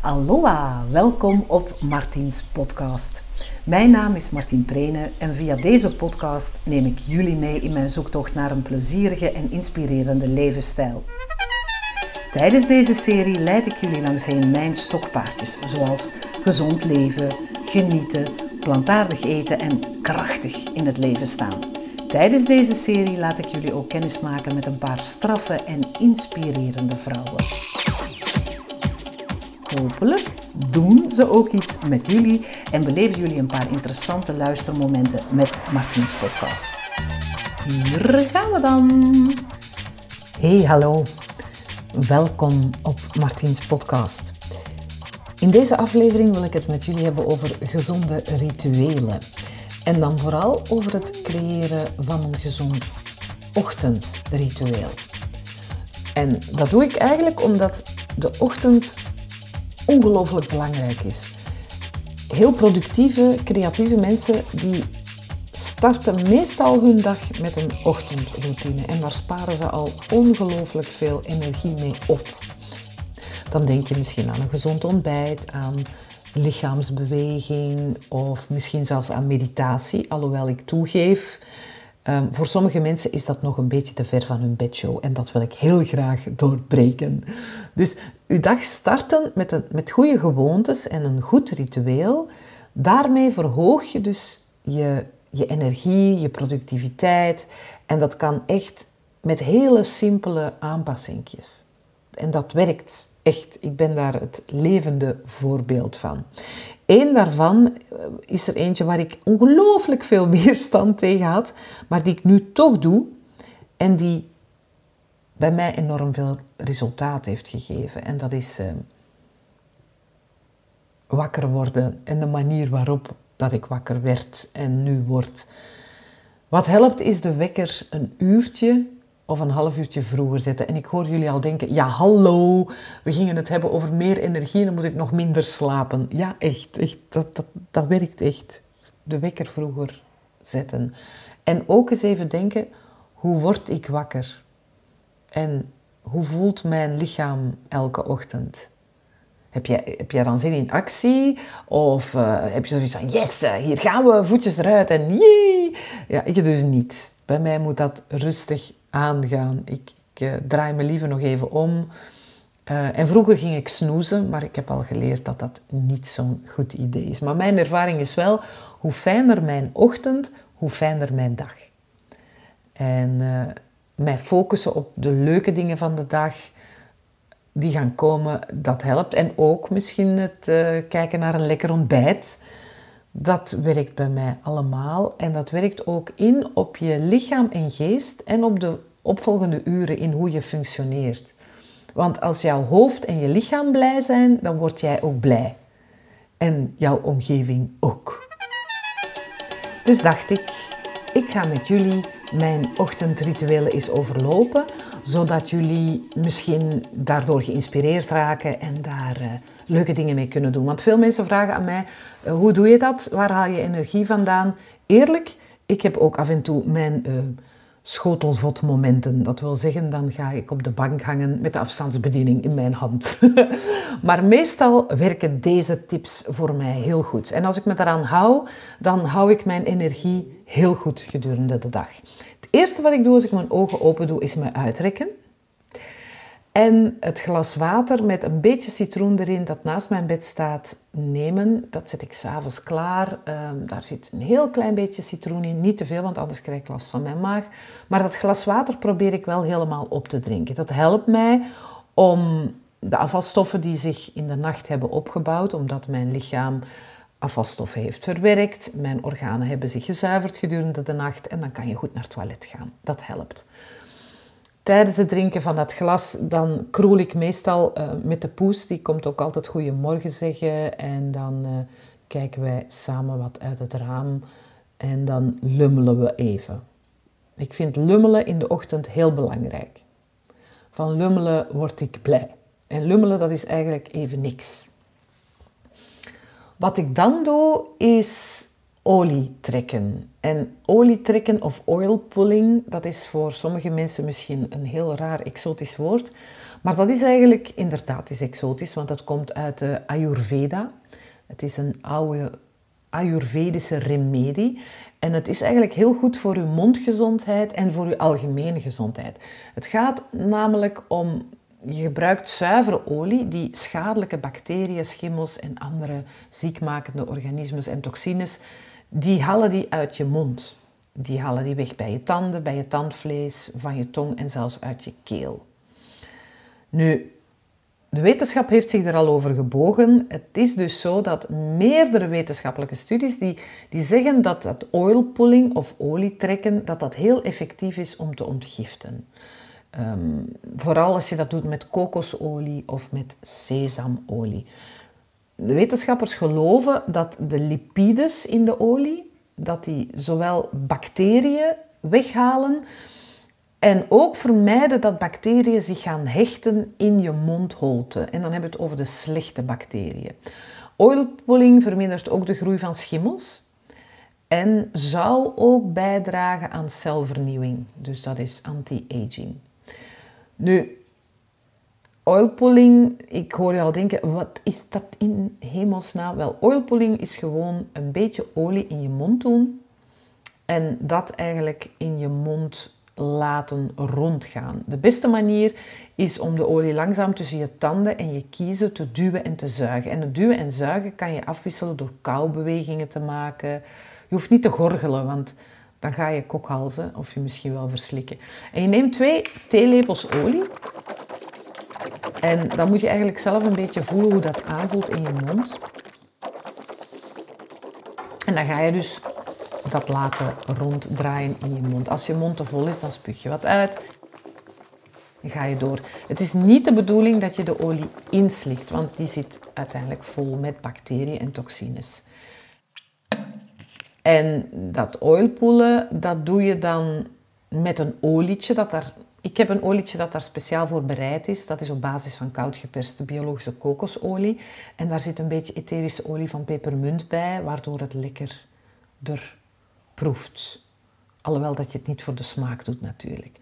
Aloha, welkom op Martiens podcast. Mijn naam is Martien Prene en via deze podcast neem ik jullie mee in mijn zoektocht naar een plezierige en inspirerende levensstijl. Tijdens deze serie leid ik jullie langsheen mijn stokpaardjes, zoals gezond leven, genieten, plantaardig eten en krachtig in het leven staan. Tijdens deze serie laat ik jullie ook kennis maken met een paar straffe en inspirerende vrouwen. Hopelijk doen ze ook iets met jullie en beleven jullie een paar interessante luistermomenten met Martiens podcast. Hier gaan we dan. Hey, hallo. Welkom op Martiens podcast. In deze aflevering wil ik het met jullie hebben over gezonde rituelen. En dan vooral over het creëren van een gezond ochtendritueel. En dat doe ik eigenlijk omdat de ochtend ongelooflijk belangrijk is. Heel productieve, creatieve mensen die starten meestal hun dag met een ochtendroutine en daar sparen ze al ongelooflijk veel energie mee op. Dan denk je misschien aan een gezond ontbijt, aan lichaamsbeweging of misschien zelfs aan meditatie, alhoewel ik toegeef Ehm, voor sommige mensen is dat nog een beetje te ver van hun bedshow en dat wil ik heel graag doorbreken. Dus uw dag starten met, een, met goede gewoontes en een goed ritueel, daarmee verhoog je dus je, je energie, je productiviteit en dat kan echt met hele simpele aanpassingjes. En dat werkt echt. Ik ben daar het levende voorbeeld van. Eén daarvan eh, is er eentje waar ik ongelooflijk veel weerstand tegen had, maar die ik nu toch doe en die bij mij enorm veel resultaat heeft gegeven. En dat is uh, wakker worden en de manier waarop dat ik wakker werd en nu word. Wat helpt is de wekker een uurtje of een half uurtje vroeger zetten. En ik hoor jullie al denken, ja hallo, we gingen het hebben over meer energie en dan moet ik nog minder slapen. Ja, echt, echt dat, dat, dat werkt echt. De wekker vroeger zetten. En ook eens even denken, hoe word ik wakker? En hoe voelt mijn lichaam elke ochtend? Heb jij, heb jij dan zin in actie? Of uh, heb je zoiets van, yes, eh, hier gaan we, voetjes eruit en jee! Ja, ik dus niet. Bij mij moet dat rustig aangaan. Ik, uh, draai me liever nog even om. Uh, en vroeger ging ik snoezen, maar ik heb al geleerd dat dat niet zo'n goed idee is. Maar mijn ervaring is wel, hoe fijner mijn ochtend, hoe fijner mijn dag. En uh, mij focussen op de leuke dingen van de dag, die gaan komen, dat helpt. En ook misschien het kijken naar een lekker ontbijt dat werkt bij mij allemaal en dat werkt ook in op je lichaam en geest en op de opvolgende uren in hoe je functioneert. Want als jouw hoofd en je lichaam blij zijn, dan word jij ook blij. En jouw omgeving ook. Dus dacht ik, ik ga met jullie mijn ochtendrituelen eens overlopen, zodat jullie misschien daardoor geïnspireerd raken en daar uh, leuke dingen mee kunnen doen. Want veel mensen vragen aan mij, uh, hoe doe je dat? Waar haal je energie vandaan? Eerlijk, ik heb ook af en toe mijn uh, schotelvotmomenten. Dat wil zeggen, dan ga ik op de bank hangen met de afstandsbediening in mijn hand. maar meestal werken deze tips voor mij heel goed. En als ik me daaraan hou, dan hou ik mijn energie heel goed gedurende de dag. Het eerste wat ik doe als ik mijn ogen open doe, is me uitrekken. En het glas water met een beetje citroen erin dat naast mijn bed staat nemen. Dat zet ik s'avonds klaar. Um, daar zit een heel klein beetje citroen in. Niet te veel, want anders krijg ik last van mijn maag. Maar dat glas water probeer ik wel helemaal op te drinken. Dat helpt mij om de afvalstoffen die zich in de nacht hebben opgebouwd, omdat mijn lichaam afvalstoffen heeft verwerkt. Mijn organen hebben zich gezuiverd gedurende de nacht en dan kan je goed naar het toilet gaan. Dat helpt. Tijdens het drinken van dat glas, dan kroel ik meestal uh, met de poes. Die komt ook altijd goeiemorgen zeggen. En dan uh, kijken wij samen wat uit het raam. En dan lummelen we even. Ik vind lummelen in de ochtend heel belangrijk. Van lummelen word ik blij. En lummelen, dat is eigenlijk even niks. Wat ik dan doe, is olie trekken. En olie trekken of oil pulling, dat is voor sommige mensen misschien een heel raar exotisch woord. Maar dat is eigenlijk inderdaad is exotisch, want dat komt uit de Ayurveda. Het is een oude Ayurvedische remedie. En het is eigenlijk heel goed voor uw mondgezondheid en voor uw algemene gezondheid. Het gaat namelijk om, je gebruikt zuivere olie die schadelijke bacteriën, schimmels en andere ziekmakende organismes en toxines, die halen die uit je mond. Die halen die weg bij je tanden, bij je tandvlees, van je tong en zelfs uit je keel. Nu, de wetenschap heeft zich er al over gebogen. Het is dus zo dat meerdere wetenschappelijke studies die, die zeggen dat dat oilpulling of olietrekken dat dat heel effectief is om te ontgiften. Ehm, vooral als je dat doet met kokosolie of met sesamolie. De wetenschappers geloven dat de lipides in de olie, dat die zowel bacteriën weghalen, en ook vermijden dat bacteriën zich gaan hechten in je mondholte. En dan hebben we het over de slechte bacteriën. Oilpulling vermindert ook de groei van schimmels. En zou ook bijdragen aan celvernieuwing. Dus dat is anti-aging. Nu, oilpulling, ik hoor je al denken, wat is dat in hemelsnaam? Wel, oilpulling is gewoon een beetje olie in je mond doen. En dat eigenlijk in je mond laten rondgaan. De beste manier is om de olie langzaam tussen je tanden en je kiezen te duwen en te zuigen. En het duwen en zuigen kan je afwisselen door koubewegingen te maken. Je hoeft niet te gorgelen, want dan ga je kokhalzen of je misschien wel verslikken. En je neemt twee theelepels olie. En dan moet je eigenlijk zelf een beetje voelen hoe dat aanvoelt in je mond. En dan ga je dus dat laten ronddraaien in je mond. Als je mond te vol is, dan spuug je wat uit. Dan ga je door. Het is niet de bedoeling dat je de olie inslikt, want die zit uiteindelijk vol met bacteriën en toxines. En dat oilpoelen, dat doe je dan met een olietje dat daar ik heb een olietje dat daar speciaal voor bereid is. Dat is op basis van koud geperste biologische kokosolie. En daar zit een beetje etherische olie van pepermunt bij, waardoor het lekker er proeft. Alhoewel dat je het niet voor de smaak doet natuurlijk.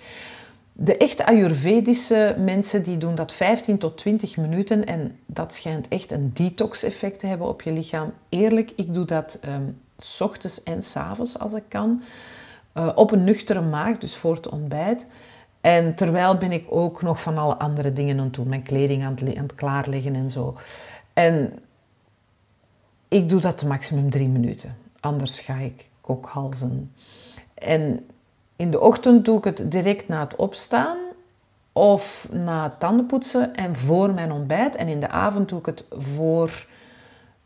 De echte Ayurvedische mensen die doen dat 15 tot 20 minuten en dat schijnt echt een detox-effect te hebben op je lichaam. Eerlijk, ik doe dat um, s ochtends en s avonds als ik kan. Uh, op een nuchtere maag, dus voor het ontbijt. En terwijl ben ik ook nog van alle andere dingen aan het doen, mijn kleding aan het, aan het klaarleggen en zo. En ik doe dat maximum drie minuten. Anders ga ik kokhalzen. En in de ochtend doe ik het direct na het opstaan of na het tandenpoetsen en voor mijn ontbijt. En in de avond doe ik het voor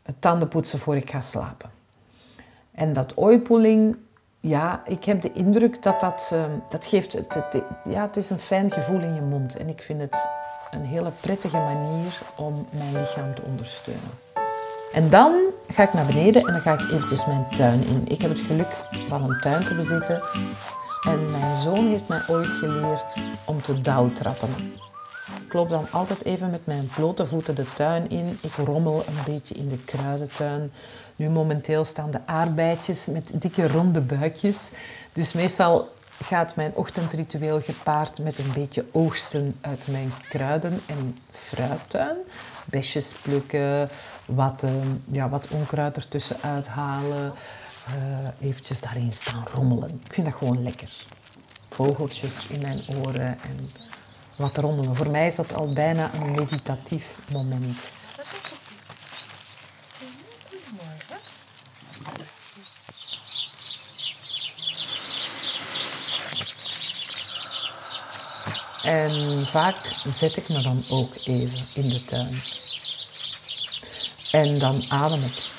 het tandenpoetsen voor ik ga slapen. En dat oipoling, ja, ik heb de indruk dat dat, uh, dat geeft, het, het, ja, het is een fijn gevoel in je mond. En ik vind het een hele prettige manier om mijn lichaam te ondersteunen. En dan ga ik naar beneden en dan ga ik eventjes mijn tuin in. Ik heb het geluk van een tuin te bezitten. En mijn zoon heeft mij ooit geleerd om te douwtrappen. Ik loop dan altijd even met mijn blote voeten de tuin in. Ik rommel een beetje in de kruidentuin. Nu momenteel staan de aardbeidjes met dikke ronde buikjes. Dus meestal gaat mijn ochtendritueel gepaard met een beetje oogsten uit mijn kruiden- en fruittuin. Besjes plukken, wat, uh, ja, wat onkruid ertussen uithalen. Uh, eventjes daarin staan rommelen. Ik vind dat gewoon lekker. Vogeltjes in mijn oren en wat rommelen. Voor mij is dat al bijna een meditatief moment. En vaak zet ik me dan ook even in de tuin. En dan adem ik.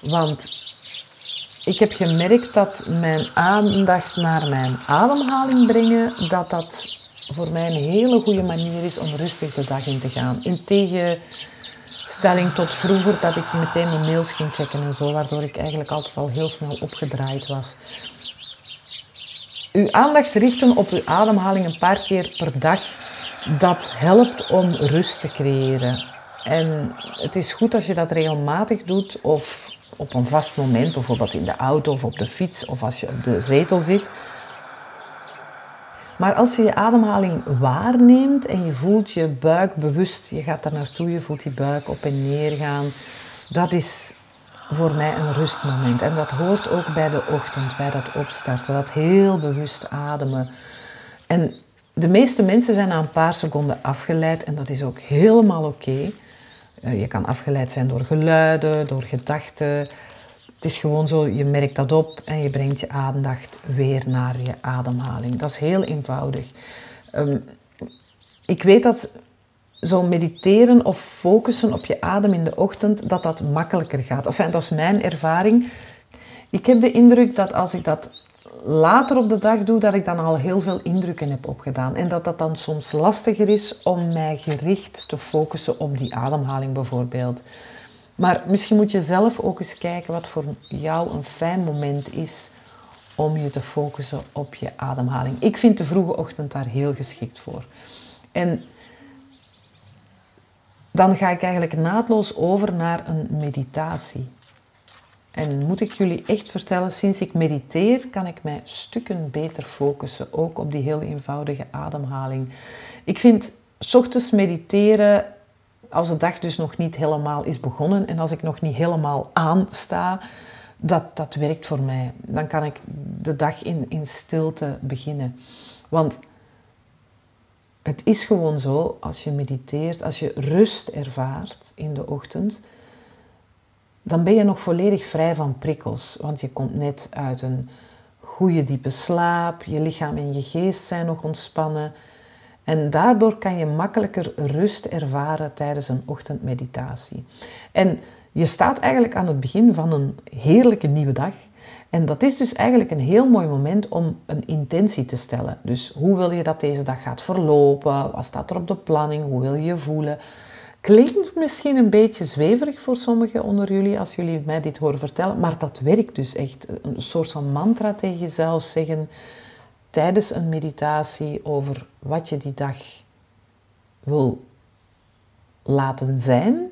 Want ik heb gemerkt dat mijn aandacht naar mijn ademhaling brengen, dat dat voor mij een hele goede manier is om rustig de dag in te gaan. In tegenstelling tot vroeger dat ik meteen mijn mails ging checken en zo, waardoor ik eigenlijk altijd al heel snel opgedraaid was. Uw aandacht richten op uw ademhaling een paar keer per dag, dat helpt om rust te creëren. En het is goed als je dat regelmatig doet of op een vast moment, bijvoorbeeld in de auto of op de fiets of als je op de zetel zit. Maar als je je ademhaling waarneemt en je voelt je buik bewust, je gaat daar naartoe, je voelt die buik op en neer gaan, dat is voor mij een rustmoment. En dat hoort ook bij de ochtend, bij dat opstarten, dat heel bewust ademen. En de meeste mensen zijn na een paar seconden afgeleid en dat is ook helemaal oké. Eh, je kan afgeleid zijn door geluiden, door gedachten. Het is gewoon zo, je merkt dat op en je brengt je aandacht weer naar je ademhaling. Dat is heel eenvoudig. Ehm, ik weet dat zo mediteren of focussen op je adem in de ochtend, dat dat makkelijker gaat. Enfin, dat is mijn ervaring. Ik heb de indruk dat als ik dat later op de dag doe, dat ik dan al heel veel indrukken heb opgedaan. En dat dat dan soms lastiger is om mij gericht te focussen op die ademhaling bijvoorbeeld. Maar misschien moet je zelf ook eens kijken wat voor jou een fijn moment is om je te focussen op je ademhaling. Ik vind de vroege ochtend daar heel geschikt voor. En dan ga ik eigenlijk naadloos over naar een meditatie. En moet ik jullie echt vertellen, sinds ik mediteer, kan ik mij stukken beter focussen, ook op die heel eenvoudige ademhaling. Ik vind s ochtends mediteren, als de dag dus nog niet helemaal is begonnen en als ik nog niet helemaal aansta, dat, dat werkt voor mij. Dan kan ik de dag in, in stilte beginnen. Want het is gewoon zo, als je mediteert, als je rust ervaart in de ochtend, dan ben je nog volledig vrij van prikkels. Want je komt net uit een goede diepe slaap, je lichaam en je geest zijn nog ontspannen. En daardoor kan je makkelijker rust ervaren tijdens een ochtendmeditatie. En je staat eigenlijk aan het begin van een heerlijke nieuwe dag. En dat is dus eigenlijk een heel mooi moment om een intentie te stellen. Dus hoe wil je dat deze dag gaat verlopen? Wat staat er op de planning? Hoe wil je je voelen? Klinkt misschien een beetje zweverig voor sommigen onder jullie als jullie mij dit horen vertellen, maar dat werkt dus echt. Een soort van mantra tegen jezelf zeggen tijdens een meditatie over wat je die dag wil laten zijn,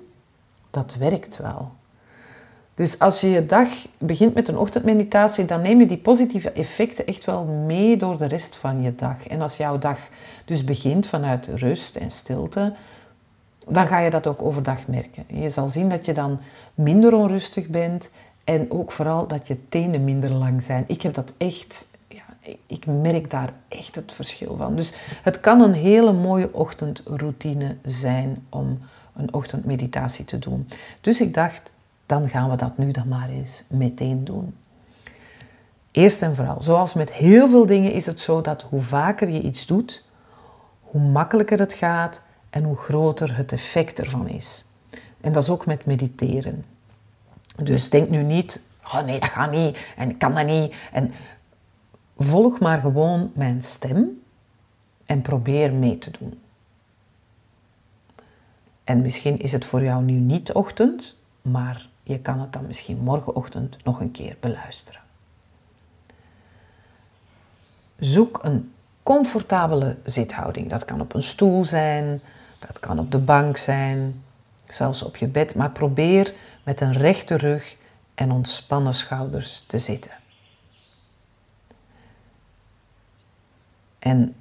dat werkt wel. Dus als je je dag begint met een ochtendmeditatie, dan neem je die positieve effecten echt wel mee door de rest van je dag. En als jouw dag dus begint vanuit rust en stilte, dan ga je dat ook overdag merken. Je zal zien dat je dan minder onrustig bent en ook vooral dat je tenen minder lang zijn. Ik heb dat echt, ik merk daar echt het verschil van. Dus het kan een hele mooie ochtendroutine zijn om een ochtendmeditatie te doen. Dus ik dacht, dan gaan we dat nu dan maar eens meteen doen. Eerst en vooral, zoals met heel veel dingen is het zo dat hoe vaker je iets doet, hoe makkelijker het gaat en hoe groter het effect ervan is. En dat is ook met mediteren. Dus denk nu niet, oh nee, dat gaat niet en ik kan dat niet. En volg maar gewoon mijn stem en probeer mee te doen. En misschien is het voor jou nu niet ochtend, maar je kan het dan misschien morgenochtend nog een keer beluisteren. Zoek een comfortabele zithouding. Dat kan op een stoel zijn, dat kan op de bank zijn, zelfs op je bed. Maar probeer met een rechte rug en ontspannen schouders te zitten. En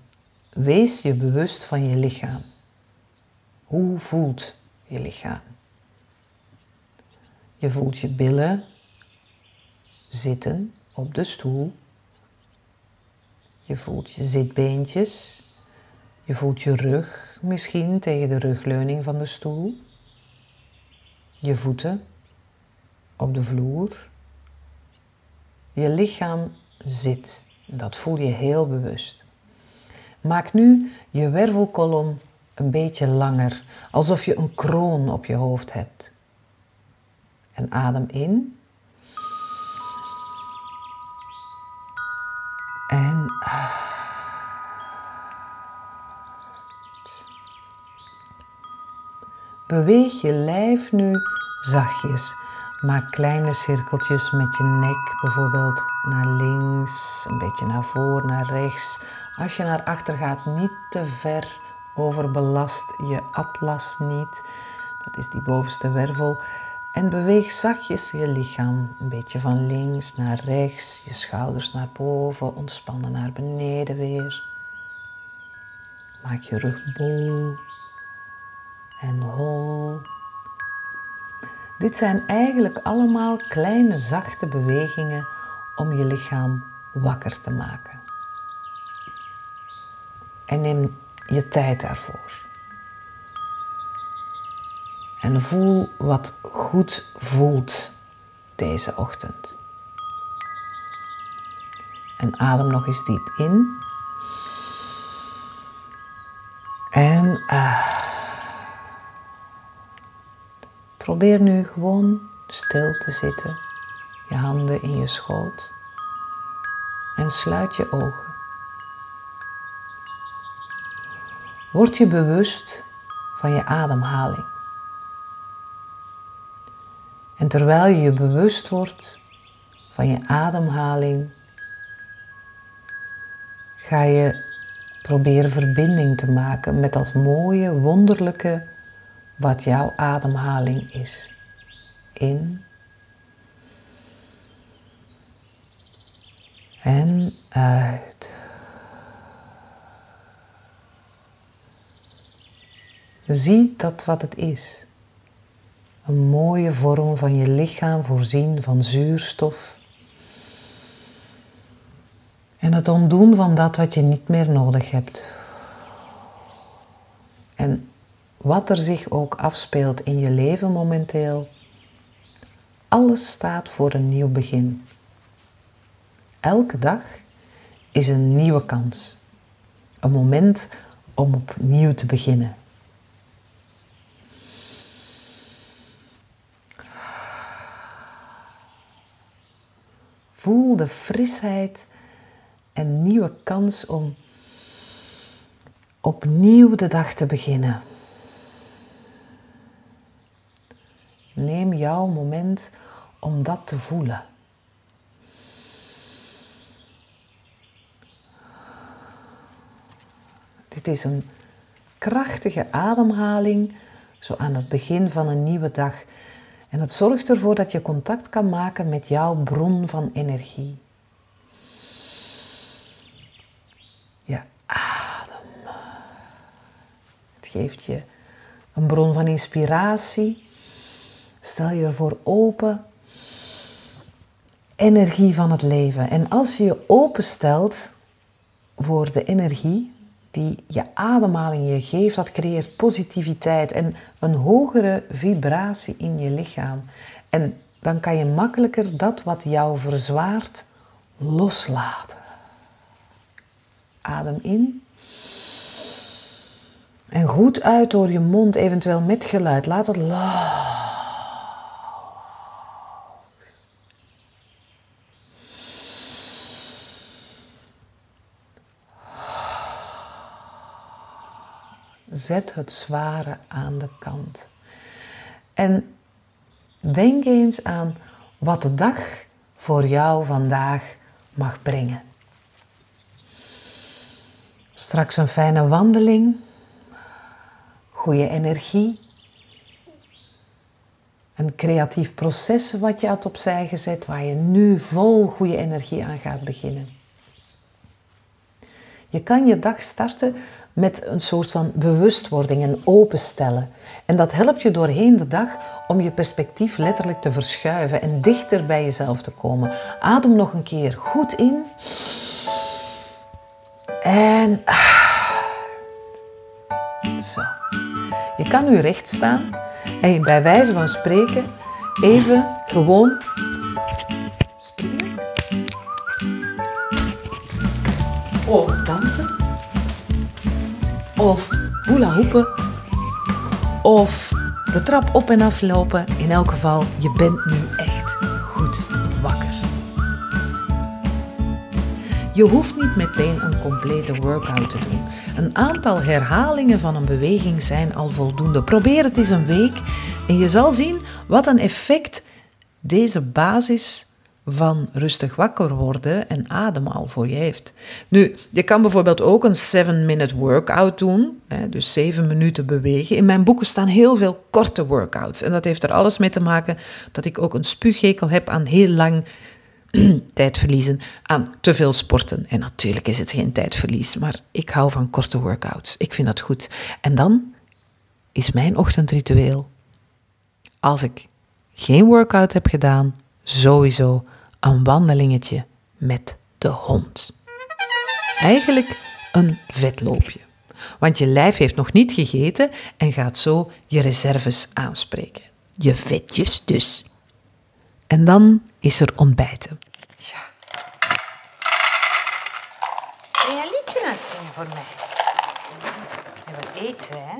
wees je bewust van je lichaam. Hoe voelt je lichaam? Je voelt je billen zitten op de stoel. Je voelt je zitbeentjes. Je voelt je rug misschien tegen de rugleuning van de stoel. Je voeten op de vloer. Je lichaam zit. Dat voel je heel bewust. Maak nu je wervelkolom een beetje langer, alsof je een kroon op je hoofd hebt. En adem in. En Beweeg je lijf nu zachtjes. Maak kleine cirkeltjes met je nek, bijvoorbeeld naar links, een beetje naar voor, naar rechts. Als je naar achter gaat, niet te ver overbelast je atlas niet. Dat is die bovenste wervel. En beweeg zachtjes je lichaam een beetje van links naar rechts, je schouders naar boven, ontspannen naar beneden weer. Maak je rug bol en hol. Dit zijn eigenlijk allemaal kleine zachte bewegingen om je lichaam wakker te maken. En neem je tijd daarvoor. En voel wat goed voelt deze ochtend. En adem nog eens diep in. En uh, probeer nu gewoon stil te zitten, je handen in je schoot. En sluit je ogen. Word je bewust van je ademhaling. En terwijl je je bewust wordt van je ademhaling, ga je proberen verbinding te maken met dat mooie, wonderlijke wat jouw ademhaling is. In en uit. Zie dat wat het is. Een mooie vorm van je lichaam voorzien van zuurstof. En het ontdoen van dat wat je niet meer nodig hebt. En wat er zich ook afspeelt in je leven momenteel, alles staat voor een nieuw begin. Elke dag is een nieuwe kans. Een moment om opnieuw te beginnen. Voel de frisheid en nieuwe kans om opnieuw de dag te beginnen. Neem jouw moment om dat te voelen. Dit is een krachtige ademhaling, zo aan het begin van een nieuwe dag. En het zorgt ervoor dat je contact kan maken met jouw bron van energie. Je adem. Het geeft je een bron van inspiratie. Stel je ervoor open. Energie van het leven. En als je je openstelt voor de energie die je ademhaling je geeft, dat creëert positiviteit en een hogere vibratie in je lichaam. En dan kan je makkelijker dat wat jou verzwaart loslaten. Adem in. En goed uit door je mond, eventueel met geluid. Laat het Zet het zware aan de kant. En denk eens aan wat de dag voor jou vandaag mag brengen. Straks een fijne wandeling, goede energie, een creatief proces wat je had opzij gezet, waar je nu vol goede energie aan gaat beginnen. Je kan je dag starten met een soort van bewustwording en openstellen. En dat helpt je doorheen de dag om je perspectief letterlijk te verschuiven en dichter bij jezelf te komen. Adem nog een keer goed in. En. Zo. Je kan nu recht staan en bij wijze van spreken even gewoon springen. Of dansen of hula hoepen of de trap op en af lopen. In elk geval, je bent nu echt goed wakker. Je hoeft niet meteen een complete workout te doen. Een aantal herhalingen van een beweging zijn al voldoende. Probeer het eens een week en je zal zien wat een effect deze basis van rustig wakker worden en ademhaal voor je heeft. Nu, je kan bijvoorbeeld ook een 7-minute workout doen, hè, dus 7 minuten bewegen. In mijn boeken staan heel veel korte workouts en dat heeft er alles mee te maken dat ik ook een spuughekel heb aan heel lang tijd verliezen aan te veel sporten. En natuurlijk is het geen tijdverlies, maar ik hou van korte workouts. Ik vind dat goed. En dan is mijn ochtendritueel, als ik geen workout heb gedaan, sowieso een wandelingetje met de hond. Eigenlijk een vetloopje. Want je lijf heeft nog niet gegeten en gaat zo je reserves aanspreken. Je vetjes dus. En dan is er ontbijten. Ja. Ben je een liedje aan het zingen voor mij? En wat eten, hè?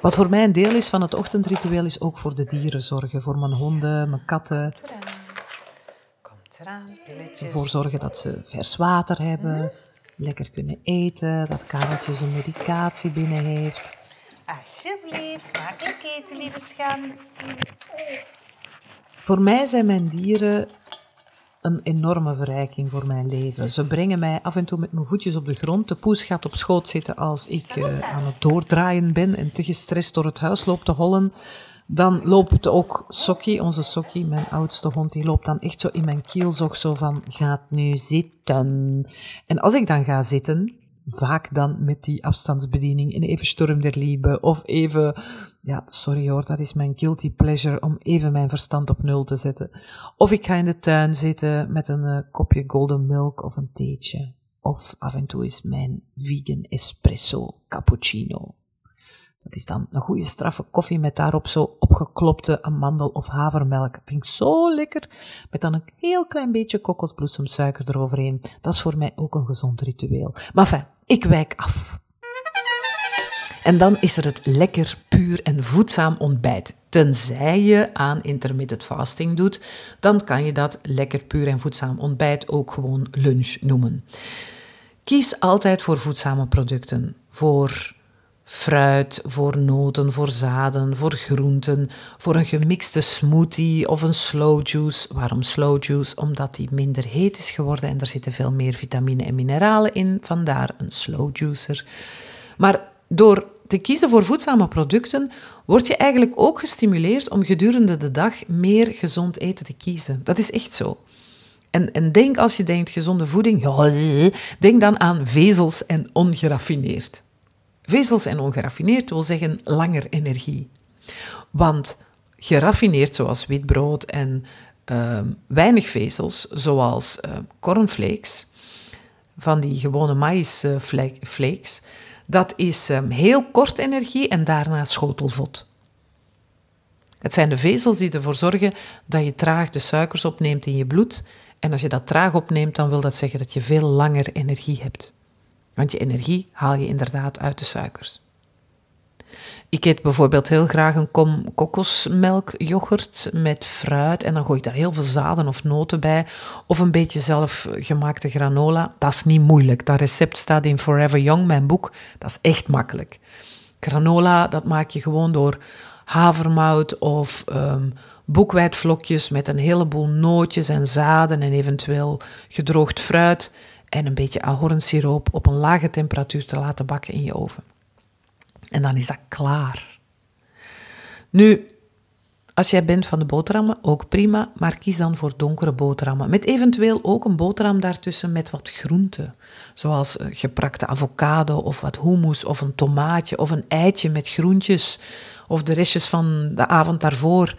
Wat voor mij een deel is van het ochtendritueel is ook voor de dieren zorgen. Voor mijn honden, mijn katten. Pilletjes. Ervoor zorgen dat ze vers water hebben, lekker kunnen eten, dat Kareltje zijn medicatie binnen heeft. Alsjeblieft, smakelijk eten, lieve schan. Voor mij zijn mijn dieren een enorme verrijking voor mijn leven. Ze brengen mij af en toe met mijn voetjes op de grond. De poes gaat op schoot zitten als ik eh, aan het doordraaien ben en te gestrest door het huis loop te hollen. Dan loopt ook Sokkie, onze Sokkie, mijn oudste hond, die loopt dan echt zo in mijn kielzog zo van, gaat nu zitten. En als ik dan ga zitten, vaak dan met die afstandsbediening en even Sturm der Liebe of even, ja, sorry hoor, dat is mijn guilty pleasure om even mijn verstand op nul te zetten. Of ik ga in de tuin zitten met een eh, kopje golden milk of een theetje. Of af en toe is mijn vegan espresso cappuccino. Dat is dan een goede straffe koffie met daarop zo opgeklopte amandel- of havermelk. Vind ik zo lekker. Met dan een heel klein beetje kokosbloesemsuiker eroverheen. Dat is voor mij ook een gezond ritueel. Maar fijn, ik wijk af. En dan is er het lekker, puur en voedzaam ontbijt. Tenzij je aan intermittent fasting doet, dan kan je dat lekker, puur en voedzaam ontbijt ook gewoon lunch noemen. Kies altijd voor voedzame producten. Voor fruit, voor noten, voor zaden, voor groenten, voor een gemixte smoothie of een slow juice. Waarom slow juice? Omdat die minder heet is geworden en er zitten veel meer vitamine en mineralen in, vandaar een slow juicer. Maar door te kiezen voor voedzame producten, word je eigenlijk ook gestimuleerd om gedurende de dag meer gezond eten te kiezen. Dat is echt zo. En, en denk als je denkt gezonde voeding, denk dan aan vezels en ongeraffineerd. Vezels en ongeraffineerd wil zeggen langer energie. Want geraffineerd, zoals witbrood en uh, weinig vezels, zoals uh, cornflakes, van die gewone maïsflakes, dat is um, heel kort energie en daarna schotelvot. Het zijn de vezels die ervoor zorgen dat je traag de suikers opneemt in je bloed. En als je dat traag opneemt, dan wil dat zeggen dat je veel langer energie hebt. Want je energie haal je inderdaad uit de suikers. Ik eet bijvoorbeeld heel graag een kom kokosmelkyoghurt met fruit en dan gooi ik daar heel veel zaden of noten bij. Of een beetje zelfgemaakte granola. Dat is niet moeilijk. Dat recept staat in Forever Young, mijn boek. Dat is echt makkelijk. Granola, dat maak je gewoon door havermout of um, boekwijdvlokjes met een heleboel nootjes en zaden en eventueel gedroogd fruit en een beetje ahornsiroop op een lage temperatuur te laten bakken in je oven. En dan is dat klaar. Nu, als jij bent van de boterhammen, ook prima, maar kies dan voor donkere boterhammen. Met eventueel ook een boterham daartussen met wat groenten. Zoals eh, geprakte avocado of wat hummus of een tomaatje of een eitje met groentjes. Of de restjes van de avond daarvoor.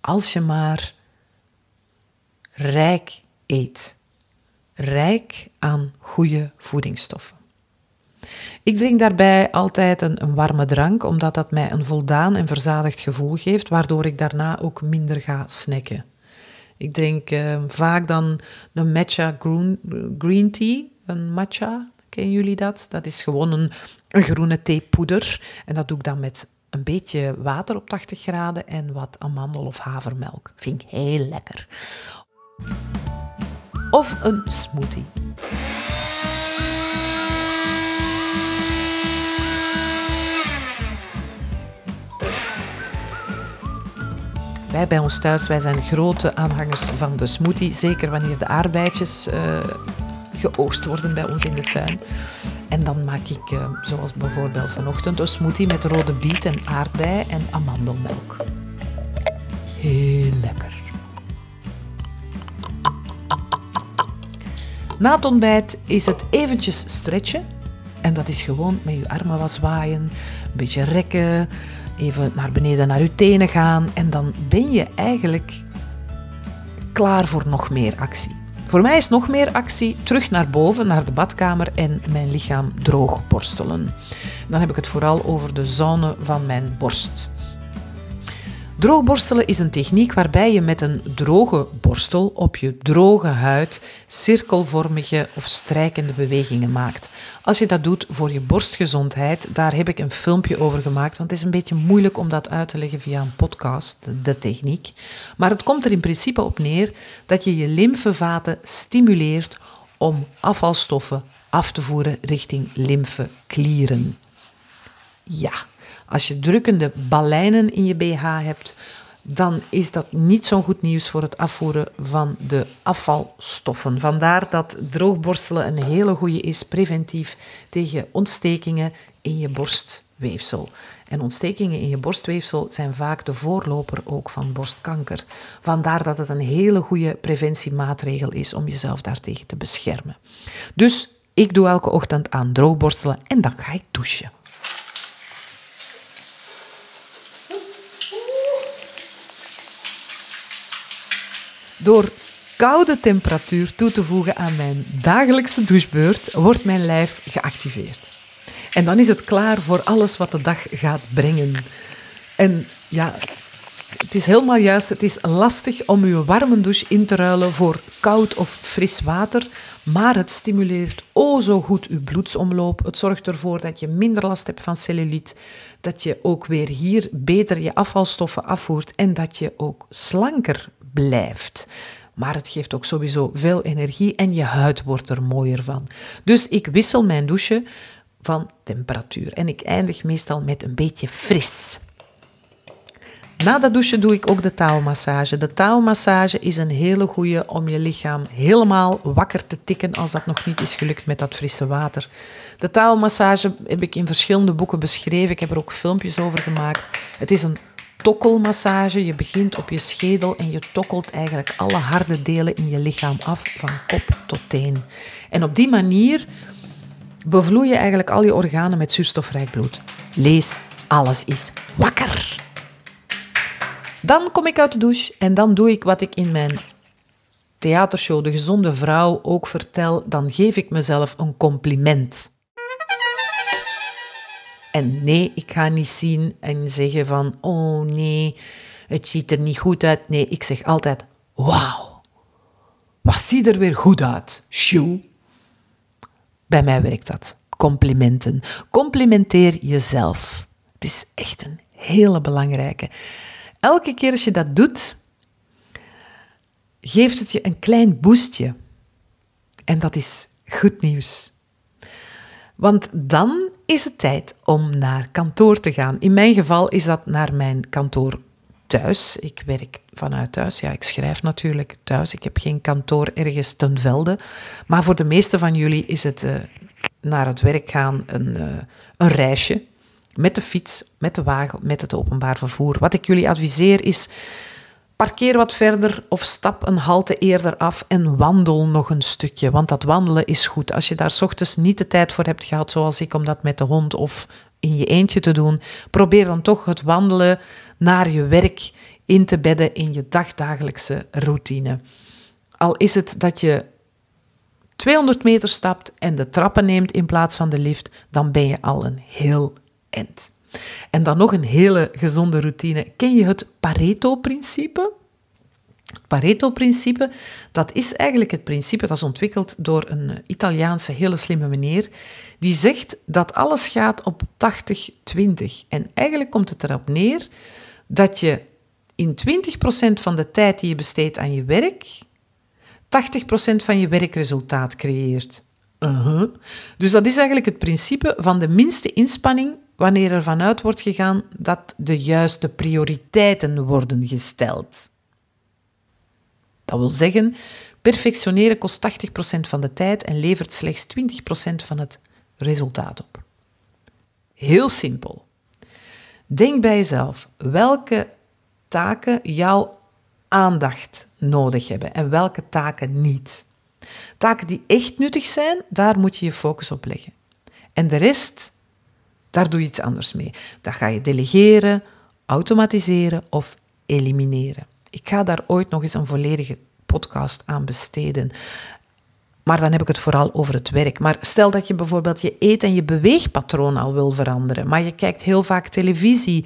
Als je maar rijk eet rijk aan goede voedingsstoffen. Ik drink daarbij altijd een, een, warme drank, omdat dat mij een voldaan en verzadigd gevoel geeft, waardoor ik daarna ook minder ga snacken. Ik drink uh, vaak dan een matcha green, green tea, een matcha, kennen jullie dat? Dat is gewoon een, een groene theepoeder en dat doe ik dan met een beetje water op 80 graden en wat amandel- of havermelk. Vind ik heel lekker of een smoothie. Wij bij ons thuis, wij zijn grote aanhangers van de smoothie. Zeker wanneer de aardbeidjes uh, geoogst worden bij ons in de tuin. En dan maak ik, uh, zoals bijvoorbeeld vanochtend, een smoothie met rode biet en aardbei en amandelmelk. Heel lekker. Na het ontbijt is het eventjes stretchen. En dat is gewoon met je armen wat zwaaien, een beetje rekken, even naar beneden naar je tenen gaan. En dan ben je eigenlijk klaar voor nog meer actie. Voor mij is nog meer actie terug naar boven, naar de badkamer en mijn lichaam droog borstelen. Dan heb ik het vooral over de zone van mijn borst. Droogborstelen is een techniek waarbij je met een droge borstel op je droge huid cirkelvormige of strijkende bewegingen maakt. Als je dat doet voor je borstgezondheid, daar heb ik een filmpje over gemaakt, want het is een beetje moeilijk om dat uit te leggen via een podcast, de techniek. Maar het komt er in principe op neer dat je je lymfevaten stimuleert om afvalstoffen af te voeren richting lymfeklieren. Ja, als je drukkende baleinen in je BH hebt, dan is dat niet zo'n goed nieuws voor het afvoeren van de afvalstoffen. Vandaar dat droogborstelen een hele goede is preventief tegen ontstekingen in je borstweefsel. En ontstekingen in je borstweefsel zijn vaak de voorloper ook van borstkanker. Vandaar dat het een hele goede preventiemaatregel is om jezelf daartegen te beschermen. Dus ik doe elke ochtend aan droogborstelen en dan ga ik douchen. Door koude temperatuur toe te voegen aan mijn dagelijkse douchebeurt, wordt mijn lijf geactiveerd. En dan is het klaar voor alles wat de dag gaat brengen. En ja, het is helemaal juist. Het is lastig om uw warme douche in te ruilen voor koud of fris water. Maar het stimuleert oh zo goed uw bloedsomloop. Het zorgt ervoor dat je minder last hebt van cellulite. Dat je ook weer hier beter je afvalstoffen afvoert. En dat je ook slanker blijft. Maar het geeft ook sowieso veel energie en je huid wordt er mooier van. Dus ik wissel mijn douche van temperatuur en ik eindig meestal met een beetje fris. Na dat douchen doe ik ook de taalmassage. De taalmassage is een hele goede om je lichaam helemaal wakker te tikken als dat nog niet is gelukt met dat frisse water. De taalmassage heb ik in verschillende boeken beschreven. Ik heb er ook filmpjes over gemaakt. Het is een tokkelmassage. Je begint op je schedel en je tokkelt eigenlijk alle harde delen in je lichaam af, van kop tot teen. En op die manier bevloei je eigenlijk al je organen met zuurstofrijk bloed. Lees, alles is wakker. Dan kom ik uit de douche en dan doe ik wat ik in mijn theatershow De Gezonde Vrouw ook vertel. Dan geef ik mezelf een compliment. En nee, ik ga niet zien en zeggen van, oh nee, het ziet er niet goed uit. Nee, ik zeg altijd, wauw, wat ziet er weer goed uit, shoe. Bij mij werkt dat. Complimenten. Complimenteer jezelf. Het is echt een hele belangrijke. Elke keer als je dat doet, geeft het je een klein boostje. En dat is goed nieuws. Want dan is het tijd om naar kantoor te gaan. In mijn geval is dat naar mijn kantoor thuis. Ik werk vanuit thuis. Ja, ik schrijf natuurlijk thuis. Ik heb geen kantoor ergens ten velde. Maar voor de meeste van jullie is het uh, naar het werk gaan een, uh, een reisje. Met de fiets, met de wagen, met het openbaar vervoer. Wat ik jullie adviseer is Parkeer wat verder of stap een halte eerder af en wandel nog een stukje. Want dat wandelen is goed. Als je daar ochtends niet de tijd voor hebt gehad, zoals ik, om dat met de hond of in je eentje te doen, probeer dan toch het wandelen naar je werk in te bedden in je dagdagelijkse routine. Al is het dat je 200 meter stapt en de trappen neemt in plaats van de lift, dan ben je al een heel En dan nog een hele gezonde routine. Ken je het Pareto-principe? Het Pareto-principe, dat is eigenlijk het principe dat is ontwikkeld door een Italiaanse hele slimme meneer, die zegt dat alles gaat op 80-20. En eigenlijk komt het erop neer dat je in 20% van de tijd die je besteedt aan je werk, 80% van je werkresultaat creëert. Uh -huh. Dus dat is eigenlijk het principe van de minste inspanning wanneer er vanuit wordt gegaan dat de juiste prioriteiten worden gesteld. Dat wil zeggen, perfectioneren kost 80% van de tijd en levert slechts 20% van het resultaat op. Heel simpel. Denk bij jezelf welke taken jouw aandacht nodig hebben en welke taken niet. Taken die echt nuttig zijn, daar moet je je focus op leggen. En de rest, daar doe je iets anders mee. Dat ga je delegeren, automatiseren of elimineren. Ik ga daar ooit nog eens een volledige podcast aan besteden. Maar dan heb ik het vooral over het werk. Maar stel dat je bijvoorbeeld je eet- en je beweegpatroon al wil veranderen, maar je kijkt heel vaak televisie,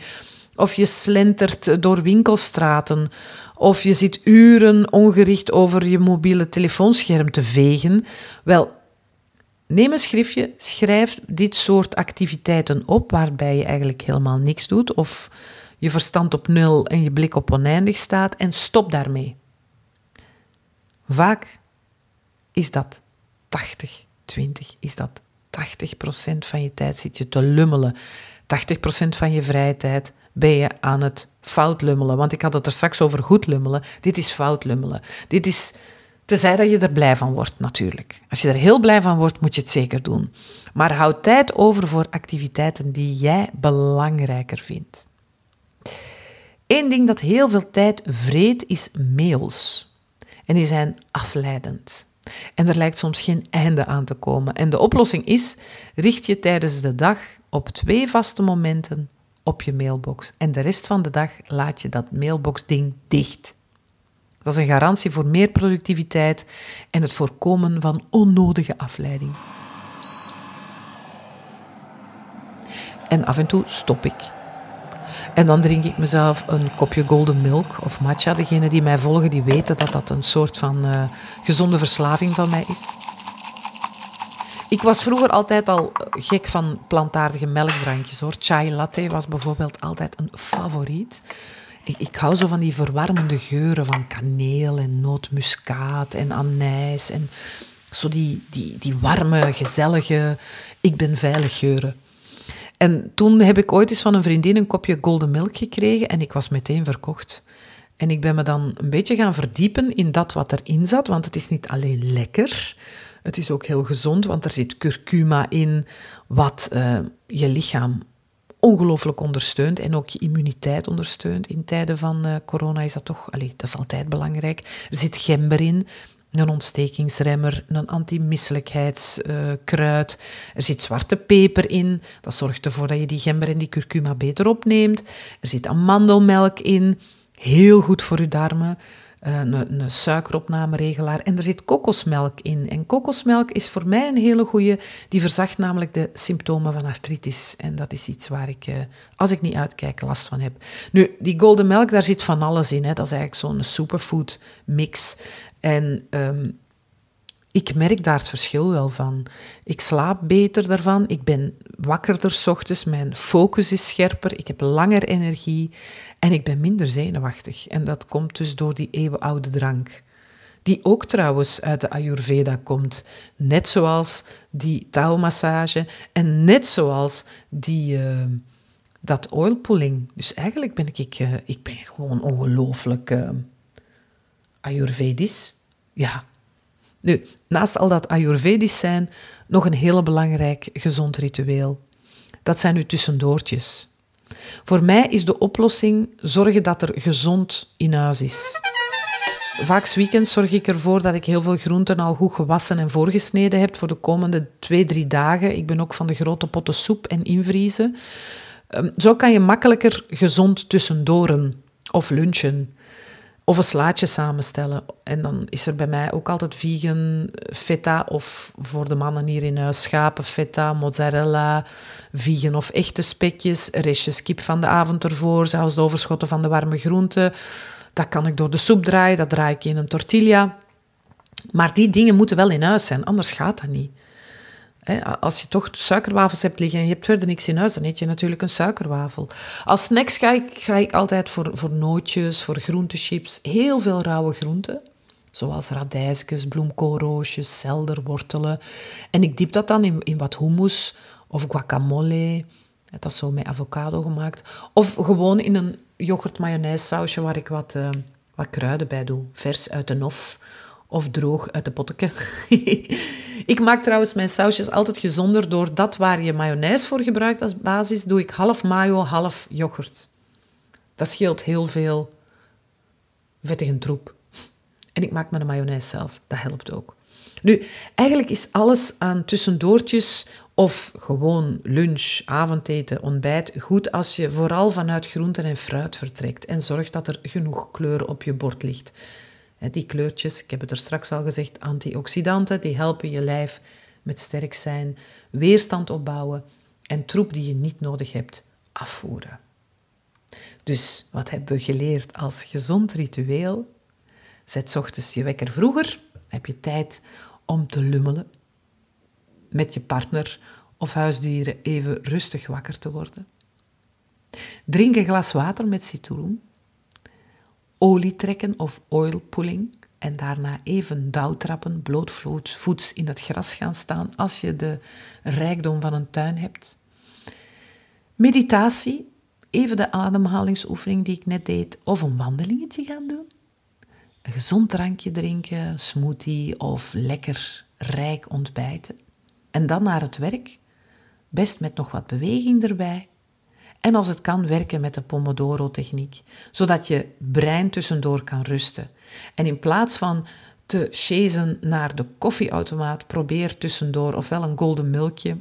of je slentert door winkelstraten, of je zit uren ongericht over je mobiele telefoonscherm te vegen. Wel, neem een schriftje, schrijf dit soort activiteiten op waarbij je eigenlijk helemaal niks doet, of je verstand op nul en je blik op oneindig staat, en stop daarmee. Vaak is dat 80, 20, is dat 80% van je tijd zit je te lummelen. 80% van je vrije tijd ben je aan het fout lummelen. Want ik had het er straks over goed lummelen. Dit is fout lummelen. Dit is, tenzij dat je er blij van wordt natuurlijk. Als je er heel blij van wordt, moet je het zeker doen. Maar houd tijd over voor activiteiten die jij belangrijker vindt. Eén ding dat heel veel tijd vreet is mails. En die zijn afleidend. En er lijkt soms geen einde aan te komen. En de oplossing is: richt je tijdens de dag op twee vaste momenten op je mailbox. En de rest van de dag laat je dat mailbox-ding dicht. Dat is een garantie voor meer productiviteit en het voorkomen van onnodige afleiding. En af en toe stop ik. En dan drink ik mezelf een kopje golden milk of matcha. Degenen die mij volgen, die weten dat dat een soort van uh, gezonde verslaving van mij is. Ik was vroeger altijd al gek van plantaardige melkdrankjes hoor. Chai latte was bijvoorbeeld altijd een favoriet. Ik, ik hou zo van die verwarmende geuren van kaneel en nootmuskaat en anijs. En zo die, die, die warme, gezellige, ik ben veilig geuren. En toen heb ik ooit eens van een vriendin een kopje golden milk gekregen en ik was meteen verkocht. En ik ben me dan een beetje gaan verdiepen in dat wat erin zat, want het is niet alleen lekker, het is ook heel gezond, want er zit curcuma in, wat uh, je lichaam ongelooflijk ondersteunt en ook je immuniteit ondersteunt. In tijden van uh, corona is dat toch, dat is altijd belangrijk. Er zit gember in, een ontstekingsremmer, een antimisselijkheidskruid. er zit zwarte peper in, dat zorgt ervoor dat je die gember en die curcuma beter opneemt. Er zit amandelmelk in, heel goed voor je darmen. Eh, een, een suikeropnameregelaar. En er zit kokosmelk in. En kokosmelk is voor mij een hele goede. Die verzacht namelijk de symptomen van artritis. En dat is iets waar ik, eh, als ik niet uitkijk, last van heb. Nu, die golden melk, daar zit van alles in. Hè. Dat is eigenlijk zo'n superfood mix. En ehm, ik merk daar het verschil wel van. Ik slaap beter daarvan. Ik ben wakkerder ochtends. Mijn focus is scherper. Ik heb langer energie. En ik ben minder zenuwachtig. En dat komt dus door die eeuwenoude drank. Die ook trouwens uit de Ayurveda komt. Net zoals die touwmassage. En net zoals die, uh, dat oilpulling. Dus eigenlijk ben ik, uh, ik ben gewoon ongelooflijk uh, Ayurvedisch. Ja, nu, naast al dat Ayurvedisch zijn, nog een heel belangrijk gezond ritueel. Dat zijn uw tussendoortjes. Voor mij is de oplossing zorgen dat er gezond in huis is. Vaak weekends zorg ik ervoor dat ik heel veel groenten al goed gewassen en voorgesneden heb voor de komende twee, drie dagen. Ik ben ook van de grote potten soep en invriezen. Ehm, zo kan je makkelijker gezond tussendoren of lunchen. Of een slaatje samenstellen. En dan is er bij mij ook altijd vegan feta of voor de mannen hier in huis schapen feta, mozzarella, vegan of echte spekjes, restjes kip van de avond ervoor, zelfs de overschotten van de warme groenten. Dat kan ik door de soep draaien, dat draai ik in een tortilla. Maar die dingen moeten wel in huis zijn, anders gaat dat niet. Als je toch suikerwafels hebt liggen en je hebt verder niks in huis, dan eet je natuurlijk een suikerwafel. Als snacks ga ik, ga ik altijd voor, voor nootjes, voor groentechips, heel veel rauwe groenten. Zoals radijsjes, bloemkoolroosjes, selderwortelen. En ik diep dat dan in, in wat hummus of guacamole. Dat is zo met avocado gemaakt. Of gewoon in een yoghurt mayonaise sausje waar ik wat, uh, wat kruiden bij doe. Vers uit de nof of droog uit de potteke. ik maak trouwens mijn sausjes altijd gezonder door dat waar je mayonaise voor gebruikt als basis, doe ik half mayo, half yoghurt. Dat scheelt heel veel vettige troep. En ik maak mijn mayonaise zelf, dat helpt ook. Nu, eigenlijk is alles aan tussendoortjes of gewoon lunch, avondeten, ontbijt goed als je vooral vanuit groenten en fruit vertrekt en zorgt dat er genoeg kleur op je bord ligt. Die kleurtjes, ik heb het er straks al gezegd, antioxidanten, die helpen je lijf met sterk zijn, weerstand opbouwen en troep die je niet nodig hebt afvoeren. Dus wat hebben we geleerd als gezond ritueel? Zet ochtends je wekker vroeger, heb je tijd om te lummelen, met je partner of huisdieren even rustig wakker te worden. Drink een glas water met citroen. Olie trekken of oil pulling en daarna even dauwtrappen, blootvoets in het gras gaan staan als je de rijkdom van een tuin hebt. Meditatie, even de ademhalingsoefening die ik net deed, of een wandelingetje gaan doen. Een gezond drankje drinken, smoothie of lekker rijk ontbijten. En dan naar het werk, best met nog wat beweging erbij. En als het kan, werken met de Pomodoro-techniek, zodat je brein tussendoor kan rusten. En in plaats van te chasen naar de koffieautomaat, probeer tussendoor ofwel een golden milkje.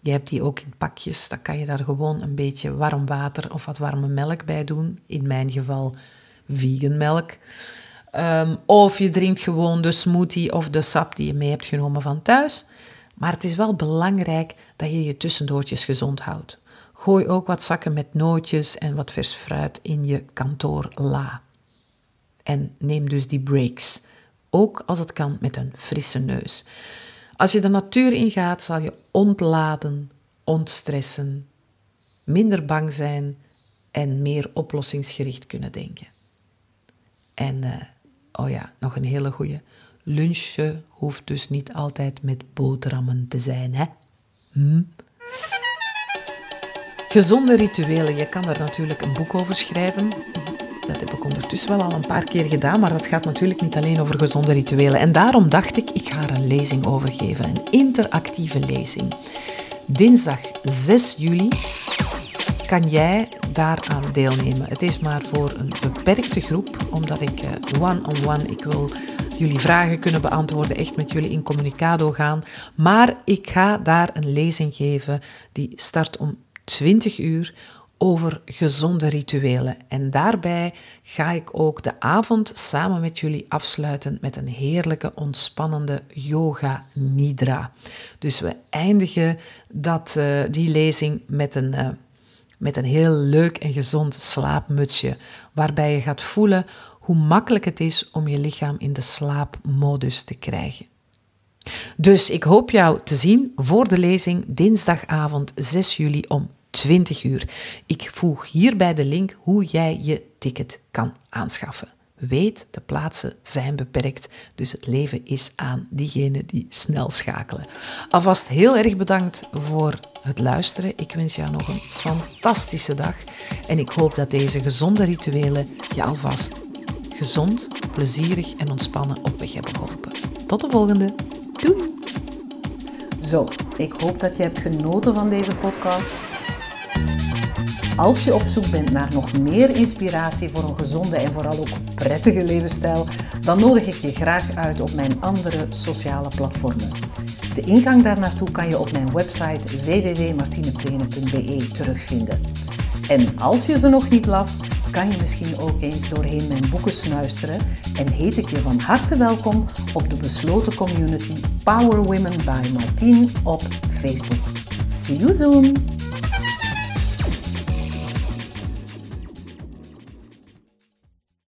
Je hebt die ook in pakjes, dan kan je daar gewoon een beetje warm water of wat warme melk bij doen. In mijn geval vegan melk. Ehm, of je drinkt gewoon de smoothie of de sap die je mee hebt genomen van thuis. Maar het is wel belangrijk dat je je tussendoortjes gezond houdt. Gooi ook wat zakken met nootjes en wat vers fruit in je kantoorla. En neem dus die breaks, ook als het kan met een frisse neus. Als je de natuur ingaat, zal je ontladen, ontstressen, minder bang zijn en meer oplossingsgericht kunnen denken. En, uh, oh ja, nog een hele goeie. Lunchen hoeft dus niet altijd met boterhammen te zijn, hè? Hm? Gezonde rituelen, je kan daar natuurlijk een boek over schrijven. Dat heb ik ondertussen wel al een paar keer gedaan, maar dat gaat natuurlijk niet alleen over gezonde rituelen. En daarom dacht ik, ik ga er een lezing over geven, een interactieve lezing. Dinsdag 6 juli kan jij daaraan deelnemen. Het is maar voor een beperkte groep, omdat ik eh, one-on-one, ik wil jullie vragen kunnen beantwoorden, echt met jullie in communicado gaan. Maar ik ga daar een lezing geven die start om 20 uur over gezonde rituelen. En daarbij ga ik ook de avond samen met jullie afsluiten met een heerlijke, ontspannende yoga nidra. Dus we eindigen dat, uh, die lezing met een, uh, met een heel leuk en gezond slaapmutsje, waarbij je gaat voelen hoe makkelijk het is om je lichaam in de slaapmodus te krijgen. Dus ik hoop jou te zien voor de lezing dinsdagavond 6 juli om 20 uur. Ik voeg hierbij de link hoe jij je ticket kan aanschaffen. Weet, de plaatsen zijn beperkt, dus het leven is aan diegenen die snel schakelen. Alvast heel erg bedankt voor het luisteren. Ik wens jou nog een fantastische dag en ik hoop dat deze gezonde rituelen je alvast gezond, plezierig en ontspannen op weg hebben geholpen. Tot de volgende. Doei! Zo, ik hoop dat je hebt genoten van deze podcast. Als je op zoek bent naar nog meer inspiratie voor een gezonde en vooral ook prettige levensstijl, dan nodig ik je graag uit op mijn andere sociale platformen. De ingang daar naartoe kan je op mijn website www.martineplene.be terugvinden. En als je ze nog niet las, kan je misschien ook eens doorheen mijn boeken snuisteren en heet ik je van harte welkom op de besloten community Power Women by Martine op Facebook. See you soon!